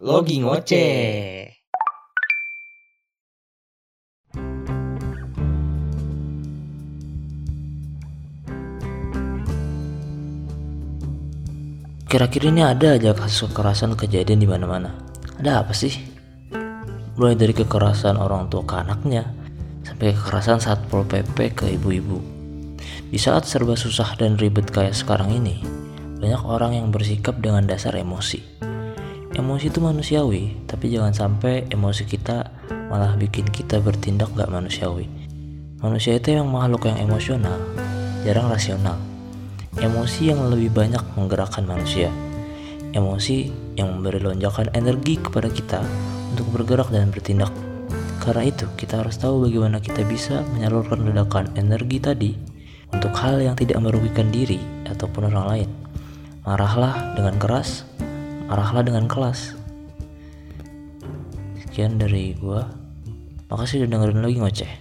Logi ngoceh. Kira-kira ini ada aja kasus kekerasan kejadian di mana-mana. Ada apa sih? Mulai dari kekerasan orang tua ke anaknya, sampai kekerasan satpol pp ke ibu-ibu. Di saat serba susah dan ribet kayak sekarang ini, banyak orang yang bersikap dengan dasar emosi. Emosi itu manusiawi, tapi jangan sampai emosi kita malah bikin kita bertindak gak manusiawi. Manusia itu yang makhluk yang emosional, jarang rasional. Emosi yang lebih banyak menggerakkan manusia. Emosi yang memberi lonjakan energi kepada kita untuk bergerak dan bertindak. Karena itu, kita harus tahu bagaimana kita bisa menyalurkan ledakan energi tadi untuk hal yang tidak merugikan diri ataupun orang lain. Marahlah dengan keras, marahlah dengan kelas. Sekian dari gua. Makasih udah dengerin lagi ngoceh.